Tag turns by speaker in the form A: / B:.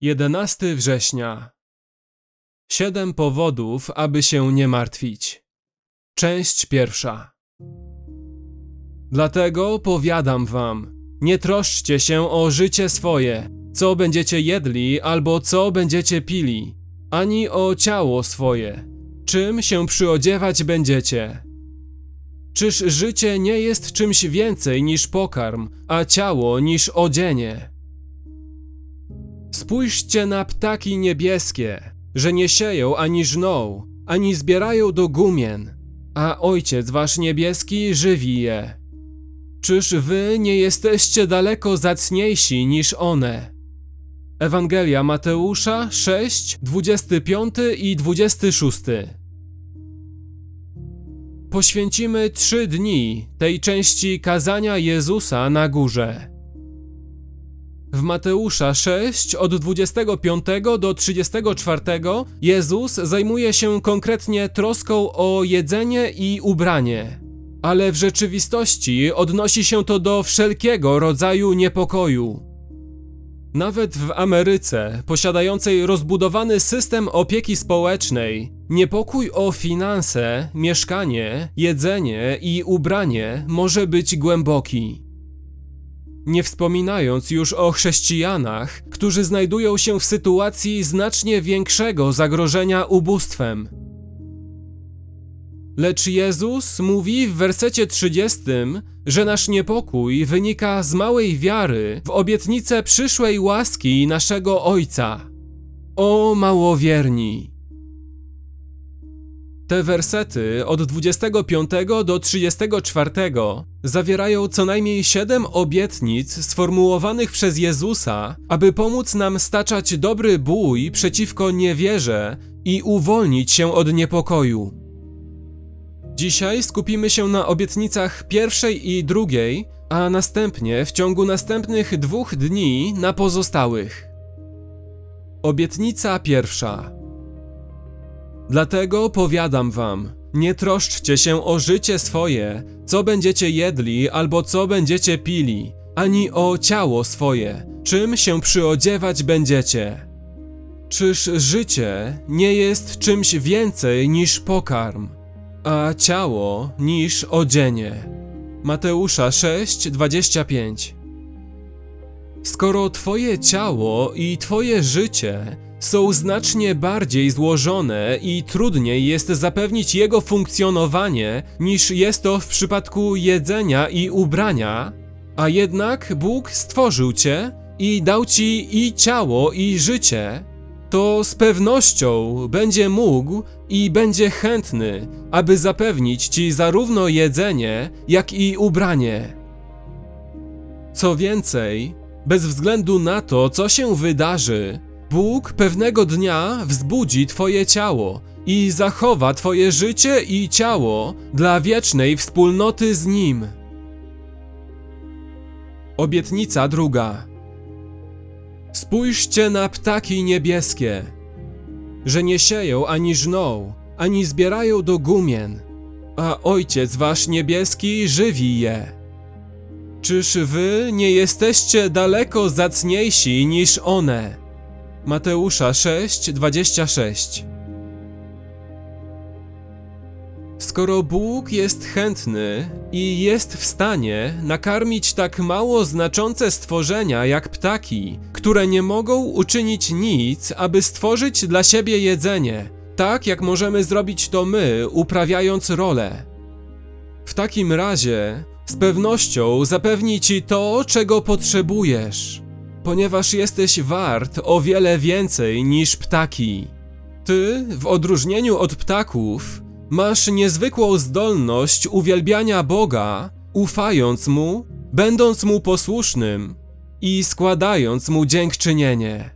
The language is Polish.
A: 11 września. Siedem powodów, aby się nie martwić. Część pierwsza. Dlatego powiadam wam, nie troszczcie się o życie swoje, co będziecie jedli albo co będziecie pili, ani o ciało swoje, czym się przyodziewać będziecie. Czyż życie nie jest czymś więcej niż pokarm, a ciało niż odzienie? Spójrzcie na ptaki niebieskie, że nie sieją ani żną, ani zbierają do gumien, a Ojciec wasz niebieski żywi je. Czyż wy nie jesteście daleko zacniejsi niż one? Ewangelia Mateusza 6, 25 i 26. Poświęcimy trzy dni tej części kazania Jezusa na górze. W Mateusza 6 od 25 do 34 Jezus zajmuje się konkretnie troską o jedzenie i ubranie. Ale w rzeczywistości odnosi się to do wszelkiego rodzaju niepokoju. Nawet w Ameryce, posiadającej rozbudowany system opieki społecznej, niepokój o finanse, mieszkanie, jedzenie i ubranie może być głęboki. Nie wspominając już o chrześcijanach, którzy znajdują się w sytuacji znacznie większego zagrożenia ubóstwem. Lecz Jezus mówi w wersecie 30, że nasz niepokój wynika z małej wiary w obietnicę przyszłej łaski naszego Ojca. O małowierni! Te wersety od 25 do 34 zawierają co najmniej siedem obietnic sformułowanych przez Jezusa, aby pomóc nam staczać dobry bój przeciwko niewierze i uwolnić się od niepokoju. Dzisiaj skupimy się na obietnicach pierwszej i drugiej, a następnie w ciągu następnych dwóch dni na pozostałych. Obietnica pierwsza. Dlatego powiadam wam, nie troszczcie się o życie swoje, co będziecie jedli albo co będziecie pili, ani o ciało swoje, czym się przyodziewać będziecie. Czyż życie nie jest czymś więcej niż pokarm, a ciało niż odzienie? Mateusza 6:25 Skoro twoje ciało i twoje życie są znacznie bardziej złożone i trudniej jest zapewnić jego funkcjonowanie niż jest to w przypadku jedzenia i ubrania, a jednak Bóg stworzył cię i dał ci i ciało, i życie, to z pewnością będzie mógł i będzie chętny, aby zapewnić ci zarówno jedzenie, jak i ubranie. Co więcej, bez względu na to, co się wydarzy, Bóg pewnego dnia wzbudzi Twoje ciało i zachowa Twoje życie i ciało dla wiecznej wspólnoty z Nim. Obietnica druga. Spójrzcie na ptaki niebieskie, że nie sieją ani żną, ani zbierają do gumien, a Ojciec Wasz niebieski żywi je. Czyż Wy nie jesteście daleko zacniejsi niż one? Mateusza 6:26 Skoro Bóg jest chętny i jest w stanie nakarmić tak mało znaczące stworzenia jak ptaki, które nie mogą uczynić nic, aby stworzyć dla siebie jedzenie, tak jak możemy zrobić to my, uprawiając rolę. W takim razie z pewnością zapewni ci to, czego potrzebujesz ponieważ jesteś wart o wiele więcej niż ptaki. Ty, w odróżnieniu od ptaków, masz niezwykłą zdolność uwielbiania Boga, ufając Mu, będąc Mu posłusznym i składając Mu dziękczynienie.